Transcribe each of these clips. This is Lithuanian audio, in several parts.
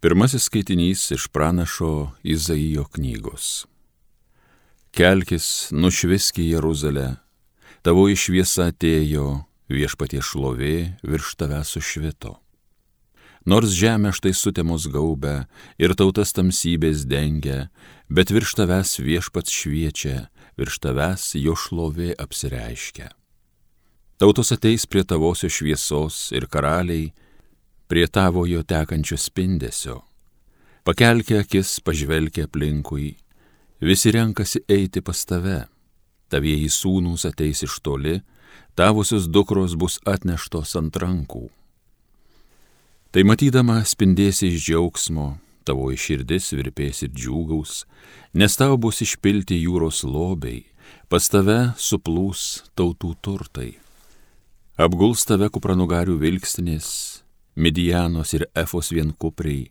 Pirmasis skaitinys iš pranašo Izaijo knygos. Kelkis, nušviski Jeruzalę, tavo išviesa atėjo, viešpatie šlovė virš tave sušvito. Nors žemė štai sutemos gaubę ir tautas tamsybės dengia, bet virš tavęs viešpats šviečia, virš tavęs jo šlovė apsireiškia. Tautos ateis prie tavosios šviesos ir karaliai, prie tavojo tekančio spindesio. Pakelkė akis, pažvelkė aplinkui, visi renkasi eiti pas tave. Tavieji sūnūs ateis iš toli, tavusios dukros bus atneštos ant rankų. Tai matydama spindėsi iš džiaugsmo, tavo iširdis virpės ir džiūgaus, nes tau bus išpilti jūros lobiai, pas tave suplūs tautų turtai. Apguls tave kupranugarių vilkstinės, Midianos ir Efos vienkupriai,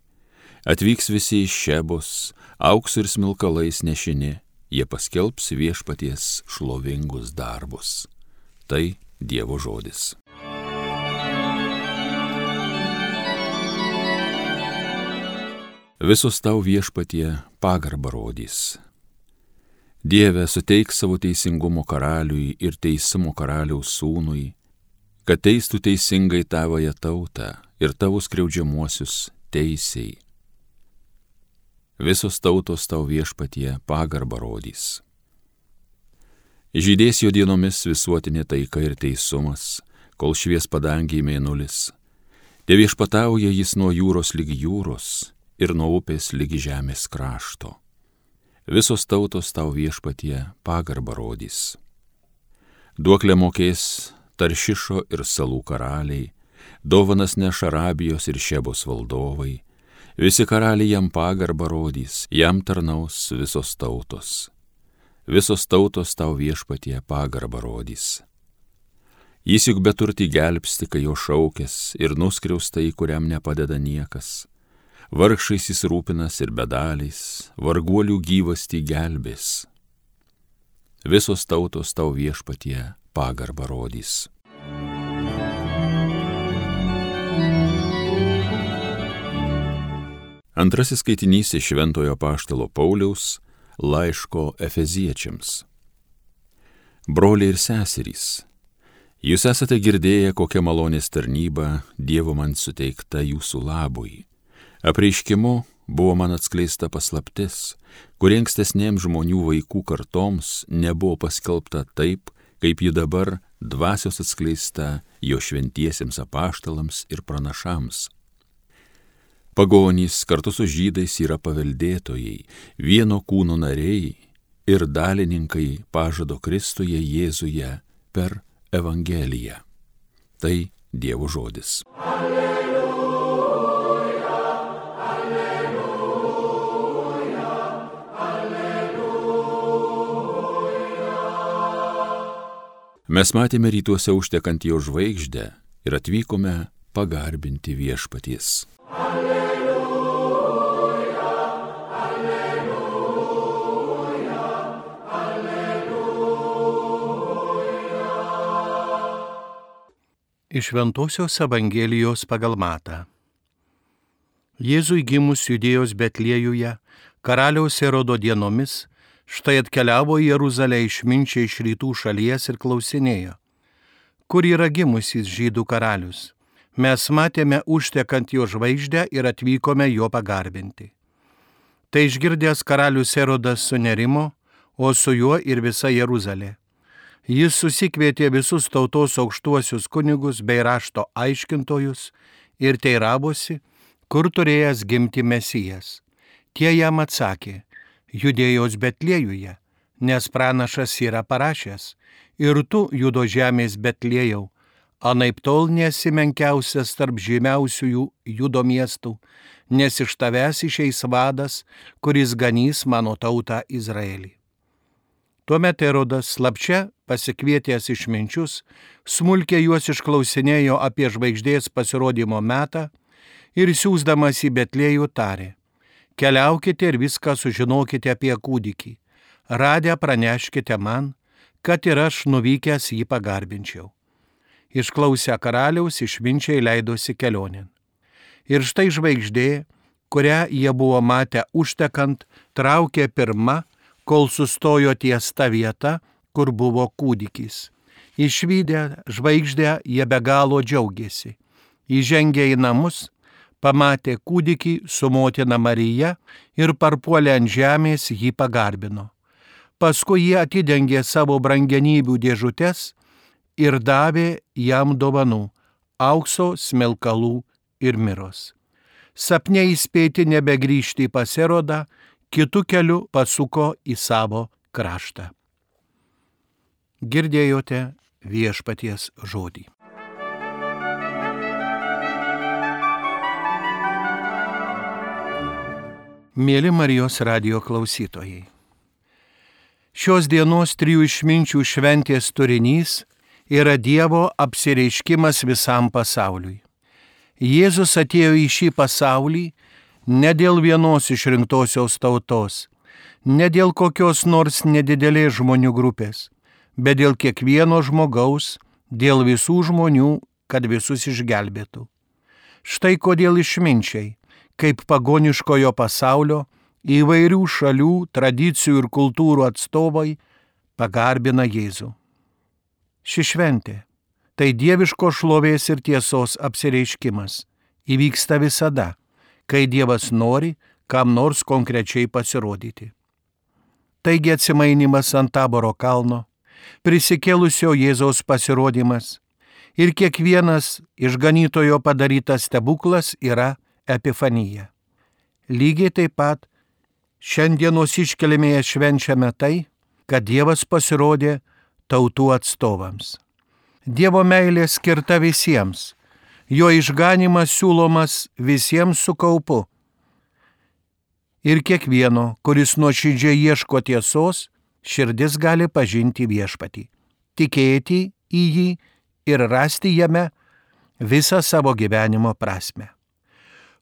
atvyks visi iš Šebos, auksų ir smilkalais nešini, jie paskelbs viešpaties šlovingus darbus. Tai Dievo žodis. Visos tau viešpatie pagarbą rodys. Dieve, suteik savo teisingumo karaliui ir teisimo karaliaus sūnui, kad teistų teisingai tavoje tautą ir tavo skriaudžiamuosius teisiai. Visos tautos tau viešpatie pagarbą rodys. Žydės jo dienomis visuotinė taika ir teisumas, kol švies padangiai mėnulis. Te viešpatauja jis nuo jūros lygi jūros ir nuo upės lygi žemės krašto. Visos tautos tau viešpatie pagarbą rodys. Duoklę mokės Taršišo ir salų karaliai, dovanas neš Arabijos ir Šebos valdovai, visi karaliai jam pagarbą rodys, jam tarnaus visos tautos. Visos tautos tau viešpatie pagarbą rodys. Jis juk beturti gelbsti, kai jo šaukės ir nuskriausta į kuriam nepadeda niekas. Vargšais jis rūpinas ir bedaliais, varguolių gyvasti gelbės. Visos tautos tau viešpatie pagarbą rodys. Antrasis skaitinys iš Šventojo Paštalo Pauliaus laiško Efeziečiams. Broliai ir seserys, jūs esate girdėję, kokia malonės tarnyba Dievo man suteikta jūsų labui. Apreiškimu buvo man atskleista paslaptis, kuri ankstesnėms žmonių vaikų kartoms nebuvo paskelbta taip, kaip ji dabar dvasios atskleista jo šventiesiems apaštalams ir pranašams Pagonys kartu su žydais yra paveldėtojai, vieno kūno nariai ir dalininkai pažado Kristuje Jėzuje per Evangeliją. Tai Dievo žodis. Alleluja, Mes matėme rytuose užtekant jo žvaigždę ir atvykome pagarbinti viešpaties. Iš Ventosios Evangelijos pagal Matą. Jėzui gimus judėjos Betliejuje, karaliaus Erodo dienomis, štai atkeliavo į Jeruzalę išminčiai iš rytų šalies ir klausinėjo, kur yra gimusis žydų karalius. Mes matėme užtekant jo žvaigždę ir atvykome jo pagarbinti. Tai išgirdęs karalius Erodas sunerimo, o su juo ir visa Jeruzalė Jis susikvietė visus tautos aukštuosius kunigus bei rašto aiškintojus ir teiravosi, kur turėjęs gimti mesijas. Tie jam atsakė, judėjos Betliejuje, nes pranašas yra parašęs, ir tu judo žemės Betliejau, anaip tol nesi menkiausias tarp žymiausiųjų judo miestų, nes iš tavęs išeis vadas, kuris ganys mano tautą Izraelį. Tuomet Erodas slapčia pasikvietęs išminčius, smulkiai juos išklausinėjo apie žvaigždės pasirodymo metą ir siūsdamas į Betlėjų tarė. Keliaukite ir viską sužinokite apie kūdikį. Radę praneškite man, kad ir aš nuvykęs jį pagarbinčiau. Išklausę karaliaus išminčiai leidosi kelionin. Ir štai žvaigždė, kurią jie buvo matę užtekant, traukė pirma, kol sustojo ties ta vieta, kur buvo kūdikis. Išvykę žvaigždę jie be galo džiaugiasi. Įžengė į namus, pamatė kūdikį su motina Marija ir parpuolė ant žemės jį pagarbino. Paskui jie atidengė savo brangenybių dėžutės ir davė jam dovanų - aukso, smelkalų ir miros. Sapne įspėti nebegrįžti į pasirodą, kitų kelių pasuko į savo kraštą. Girdėjote viešpaties žodį. Mėly Marijos radio klausytojai. Šios dienos trijų išminčių šventės turinys yra Dievo apsireiškimas visam pasauliui. Jėzus atėjo į šį pasaulį ne dėl vienos išrinktosios tautos, ne dėl kokios nors nedidelės žmonių grupės, bet dėl kiekvieno žmogaus, dėl visų žmonių, kad visus išgelbėtų. Štai kodėl išminčiai, kaip pagoniškojo pasaulio, įvairių šalių, tradicijų ir kultūrų atstovai pagarbina Jėzų. Ši šventė - tai dieviško šlovės ir tiesos apsireiškimas. Įvyksta visada, kai Dievas nori kam nors konkrečiai pasirodyti. Taigi atsimainimas ant taboro kalno, prisikėlusio Jėzaus pasirodymas ir kiekvienas išganytojo padarytas stebuklas yra epifanija. Lygiai taip pat šiandienos iškelimėje švenčiame tai, kad Dievas pasirodė tautų atstovams. Dievo meilė skirta visiems, jo išganimas siūlomas visiems su kaupu. Ir kiekvieno, kuris nuoširdžiai ieško tiesos, širdis gali pažinti viešpatį, tikėti į jį ir rasti jame visą savo gyvenimo prasme.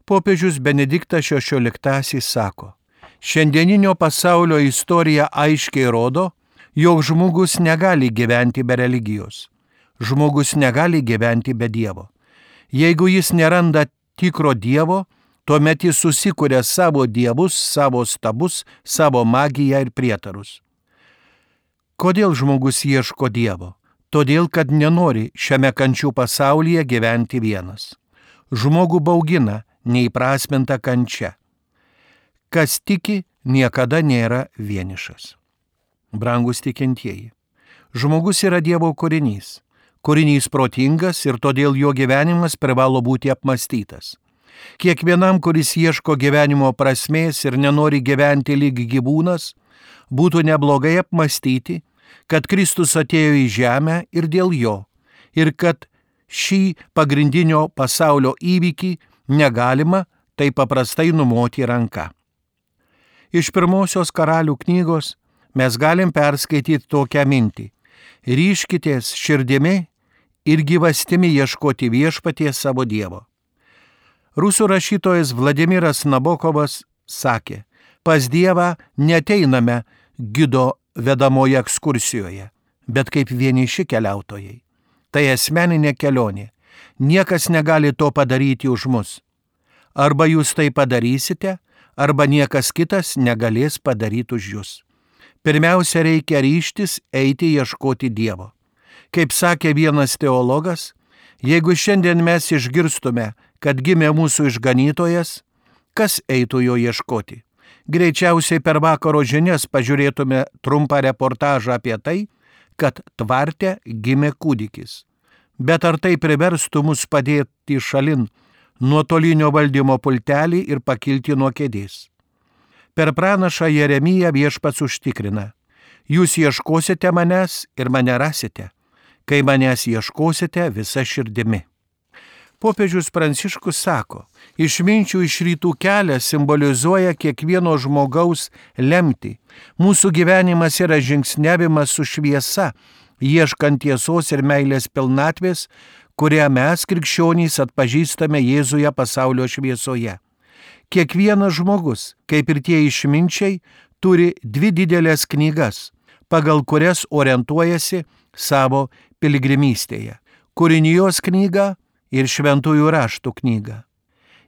Popiežius Benediktas XVI sako, šiandieninio pasaulio istorija aiškiai rodo, jog žmogus negali gyventi be religijos. Žmogus negali gyventi be Dievo. Jeigu jis neranda tikro Dievo, tuomet jis susikuria savo dievus, savo stabus, savo magiją ir prietarus. Kodėl žmogus ieško Dievo? Todėl, kad nenori šiame kančių pasaulyje gyventi vienas. Žmogų baugina neįprasminta kančia. Kas tiki, niekada nėra vienišas. Brangus tikintieji. Žmogus yra Dievo kūrinys. Kūrinys protingas ir todėl jo gyvenimas privalo būti apmastytas. Kiekvienam, kuris ieško gyvenimo prasmės ir nenori gyventi lyg gyvūnas, būtų neblogai apmastyti, kad Kristus atėjo į žemę ir dėl jo, ir kad šį pagrindinio pasaulio įvykį negalima taip paprastai numoti ranka. Iš pirmosios karalių knygos mes galim perskaityti tokią mintį. Ryškitės širdimi ir gyvastimi ieškoti viešpaties savo Dievo. Rusų rašytojas Vladimiras Nabokovas sakė, pas Dievą neteiname gido vedamoje ekskursijoje, bet kaip vieniši keliautojai. Tai asmeninė kelionė. Niekas negali to padaryti už mus. Arba jūs tai padarysite, arba niekas kitas negalės padaryti už jūs. Pirmiausia, reikia ryštis eiti ieškoti Dievo. Kaip sakė vienas teologas, jeigu šiandien mes išgirstume, kad gimė mūsų išganytojas, kas eitų jo ieškoti? Greičiausiai per vakaro žinias pažiūrėtume trumpą reportažą apie tai, kad tvarte gimė kūdikis. Bet ar tai priverstų mus padėti šalin nuotolinio valdymo pultelį ir pakilti nuo kėdės? Per pranašą Jeremiją viešpats užtikrina, jūs ieškosite manęs ir mane rasite, kai manęs ieškosite visa širdimi. Popiežius Pranciškus sako, išminčių iš rytų kelias simbolizuoja kiekvieno žmogaus lemti. Mūsų gyvenimas yra žingsnevimas su šviesa, ieškant tiesos ir meilės pilnatvės, kurią mes, krikščionys, atpažįstame Jėzuje pasaulio šviesoje. Kiekvienas žmogus, kaip ir tie išminčiai, turi dvi didelės knygas, pagal kurias orientuojasi savo piligrimystėje - kūrinijos knyga ir šventųjų raštų knygą.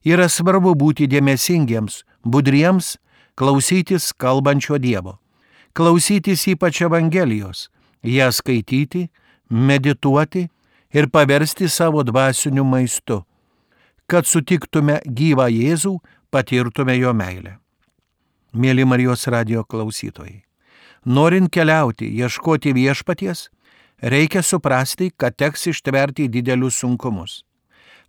yra svarbu būti dėmesingiems, budriems, klausytis kalbančio Dievo, klausytis ypač Evangelijos, ją skaityti, medituoti ir paversti savo dvasiniu maistu, kad sutiktume gyvą Jėzų, patirtume jo meilę. Mėly Marijos radio klausytojai, norint keliauti, ieškoti viešpaties, reikia suprasti, kad teks ištverti didelius sunkumus.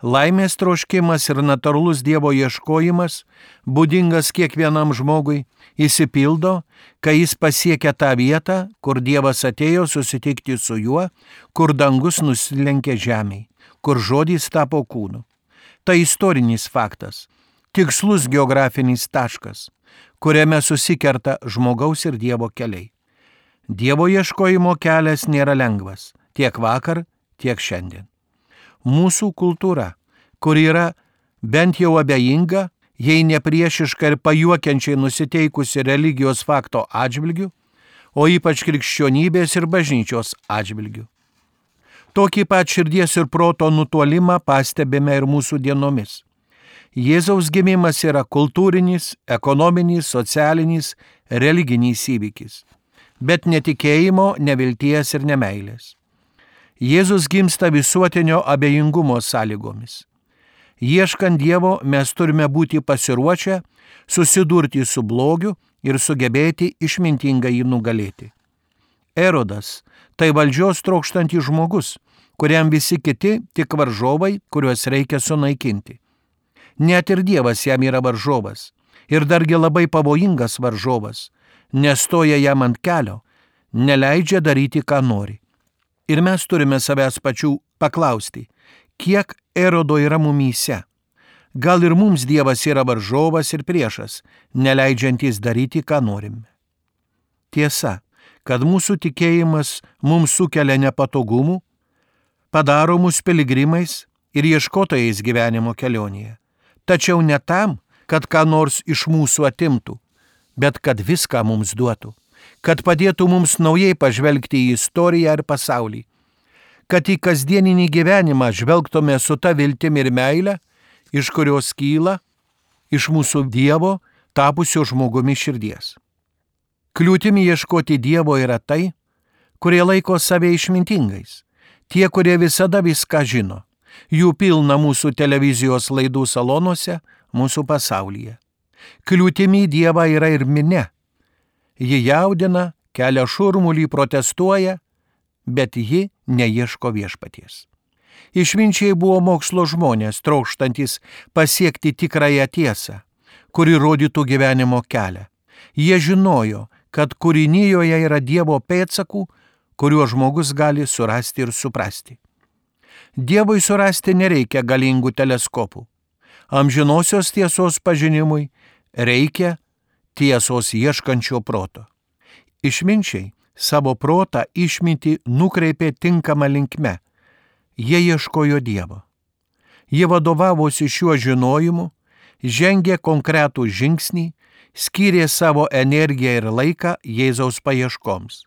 Laimės troškimas ir natūralus Dievo ieškojimas, būdingas kiekvienam žmogui, įsipildo, kai jis pasiekia tą vietą, kur Dievas atėjo susitikti su juo, kur dangus nusilenkė žemiai, kur žodis tapo kūnu. Tai istorinis faktas, tikslus geografinis taškas, kuriame susikerta žmogaus ir Dievo keliai. Dievo ieškojimo kelias nėra lengvas tiek vakar, tiek šiandien mūsų kultūra, kur yra bent jau abejinga, jei ne priešiška ir pajuokiančiai nusiteikusi religijos fakto atžvilgių, o ypač krikščionybės ir bažnyčios atžvilgių. Tokį pat širdies ir proto nutolimą pastebime ir mūsų dienomis. Jėzaus gimimas yra kultūrinis, ekonominis, socialinis, religinis įvykis, bet netikėjimo, nevilties ir nemailės. Jėzus gimsta visuotinio abejingumo sąlygomis. Ieškant Dievo mes turime būti pasiruošę susidurti su blogiu ir sugebėti išmintingai jį nugalėti. Erodas - tai valdžios trokštantis žmogus, kuriam visi kiti tik varžovai, kuriuos reikia sunaikinti. Net ir Dievas jam yra varžovas ir dargi labai pavojingas varžovas, nestoja jam ant kelio, neleidžia daryti, ką nori. Ir mes turime savęs pačių paklausti, kiek erodo yra mumyse. Gal ir mums Dievas yra varžovas ir priešas, neleidžiantis daryti, ką norime. Tiesa, kad mūsų tikėjimas mums sukelia nepatogumų, padaro mus piligrimais ir ieškotojais gyvenimo kelionėje. Tačiau ne tam, kad ką nors iš mūsų atimtų, bet kad viską mums duotų kad padėtų mums naujai pažvelgti į istoriją ir pasaulį, kad į kasdieninį gyvenimą žvelgtume su ta viltimi ir meile, iš kurios kyla iš mūsų Dievo tapusio žmogumi širdies. Kliūtimi ieškoti Dievo yra tai, kurie laiko save išmintingais, tie, kurie visada viską žino, jų pilna mūsų televizijos laidų salonuose, mūsų pasaulyje. Kliūtimi Dievą yra ir minė, Ji jaudina, kelia šurmulį, protestuoja, bet ji neieško viešpaties. Išminčiai buvo mokslo žmonės, trokštantis pasiekti tikrąją tiesą, kuri rodytų gyvenimo kelią. Jie žinojo, kad kūrinyjoje yra Dievo pėdsakų, kuriuos žmogus gali surasti ir suprasti. Dievui surasti nereikia galingų teleskopų. Amžinosios tiesos pažinimui reikia tiesos ieškančio proto. Išminčiai savo protą išminti nukreipė tinkamą linkme. Jie ieškojo Dievo. Jie vadovavosi šiuo žinojimu, žengė konkretų žingsnį, skyrė savo energiją ir laiką Jėzaus paieškoms.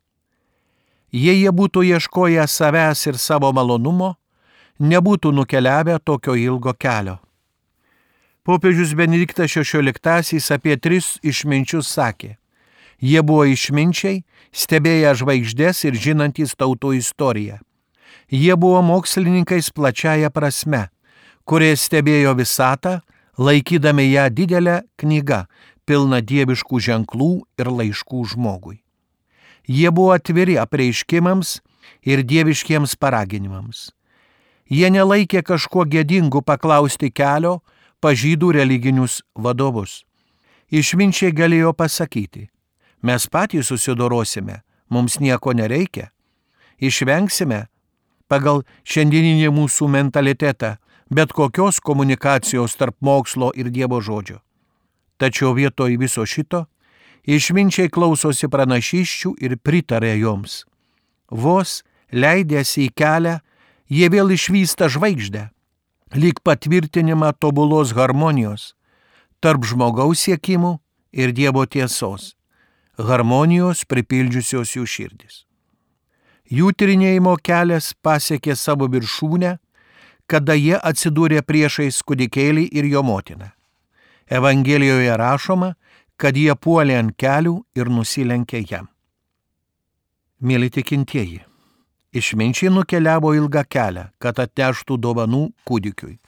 Jei jie būtų ieškoję savęs ir savo malonumo, nebūtų nukeliavę tokio ilgo kelio. Popiežius Benediktas XVI apie tris išminčius sakė. Jie buvo išminčiai, stebėję žvaigždės ir žinantys tautų istoriją. Jie buvo mokslininkais plačiaja prasme, kurie stebėjo visatą, laikydami ją didelę knygą, pilną dieviškų ženklų ir laiškų žmogui. Jie buvo atviri apreiškimams ir dieviškiems paraginimams. Jie nelaikė kažkuo gėdingu paklausti kelio, pažydų religinius vadovus. Išminčiai galėjo pasakyti, mes patys susidorosime, mums nieko nereikia, išvengsime pagal šiandieninį mūsų mentalitetą bet kokios komunikacijos tarp mokslo ir Dievo žodžio. Tačiau vietoj viso šito išminčiai klausosi pranašyščių ir pritarė joms. Vos leidėsi į kelią, jie vėl išvysta žvaigždę lyg patvirtinimą tobulos harmonijos tarp žmogaus siekimų ir Dievo tiesos, harmonijos pripildžiusios jų širdis. Jų tyrinėjimo kelias pasiekė savo viršūnę, kada jie atsidūrė priešais kudikėlį ir jo motiną. Evangelijoje rašoma, kad jie puolė ant kelių ir nusilenkė jam. Mėly tikintieji, išminčiai nukeliavo ilgą kelią, kad atneštų dovanų kūdikiui.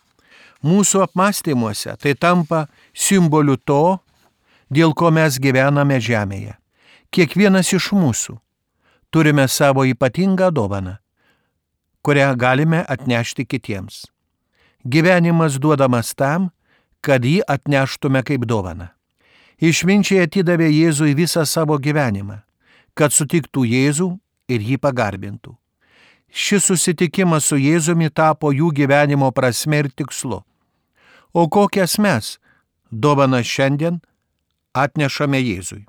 Mūsų apmąstymuose tai tampa simboliu to, dėl ko mes gyvename žemėje. Kiekvienas iš mūsų turime savo ypatingą dovaną, kurią galime atnešti kitiems. Gyvenimas duodamas tam, kad jį atneštume kaip dovaną. Išminčiai atidavė Jėzui visą savo gyvenimą, kad sutiktų Jėzų ir jį pagarbintų. Šis susitikimas su Jėzumi tapo jų gyvenimo prasme ir tikslu. O kokias mes dovanas šiandien atnešame Jėzui?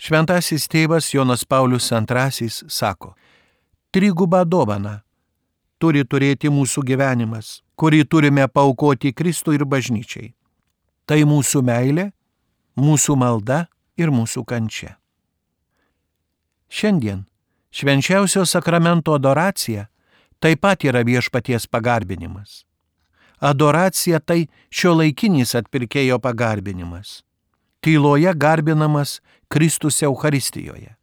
Šventasis tėvas Jonas Paulius II sako, trigubą dovaną turi turėti mūsų gyvenimas, kurį turime paukoti Kristui ir bažnyčiai. Tai mūsų meilė, mūsų malda ir mūsų kančia. Šiandien švenčiausio sakramento adoracija taip pat yra viešpaties pagarbinimas. Adoracija tai šio laikinis atpirkėjo pagarbinimas. Tyloje garbinamas Kristus Euharistijoje.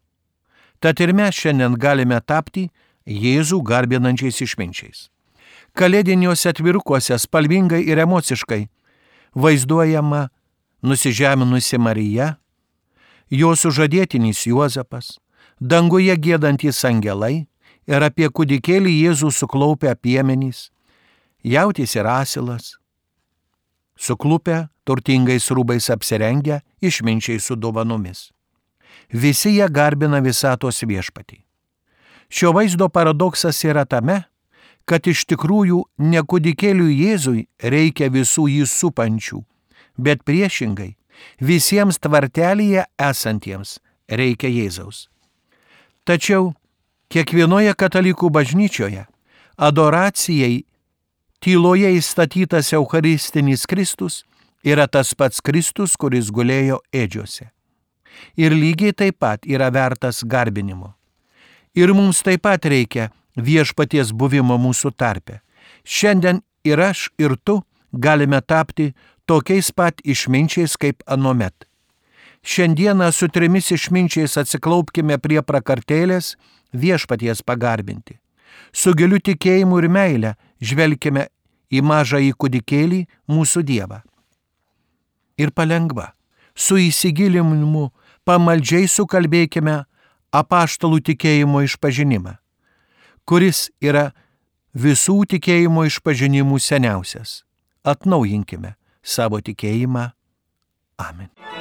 Tad ir mes šiandien galime tapti Jėzų garbinančiais išminčiais. Kalėdiniuose atvirukuose spalvingai ir emociškai vaizduojama nusižeminusi Marija, jos sužadėtinis Juozapas, danguje gėdantys angelai ir apie kūdikėlį Jėzų suklaupę piemenys, jautis ir asilas, suklupę, turtingais rūbais apsirengę, išminčiai su dovanomis. Visi jie garbina visatos viešpatį. Šio vaizdo paradoksas yra tame, kad iš tikrųjų ne kūdikėliui Jėzui reikia visų jį supančių, bet priešingai visiems tvartelėje esantiems reikia Jėzaus. Tačiau kiekvienoje katalikų bažnyčioje adoracijai tyloje įstatytas Eucharistinis Kristus yra tas pats Kristus, kuris gulėjo ėdžiuose. Ir lygiai taip pat yra vertas garbinimo. Ir mums taip pat reikia viešpaties buvimo mūsų tarpe. Šiandien ir aš, ir tu galime tapti tokiais pat išminčiais kaip anomet. Šiandieną su trimis išminčiais atsiklaupkime prie prakartėlės viešpaties pagarbinti. Su giliu tikėjimu ir meile žvelgime į mažą įkudikėlį mūsų Dievą. Ir palengva, su įsigilinimu, pamaldžiai sukalbėkime apaštalų tikėjimo išpažinimą, kuris yra visų tikėjimo išpažinimų seniausias. Atnaujinkime savo tikėjimą. Amen.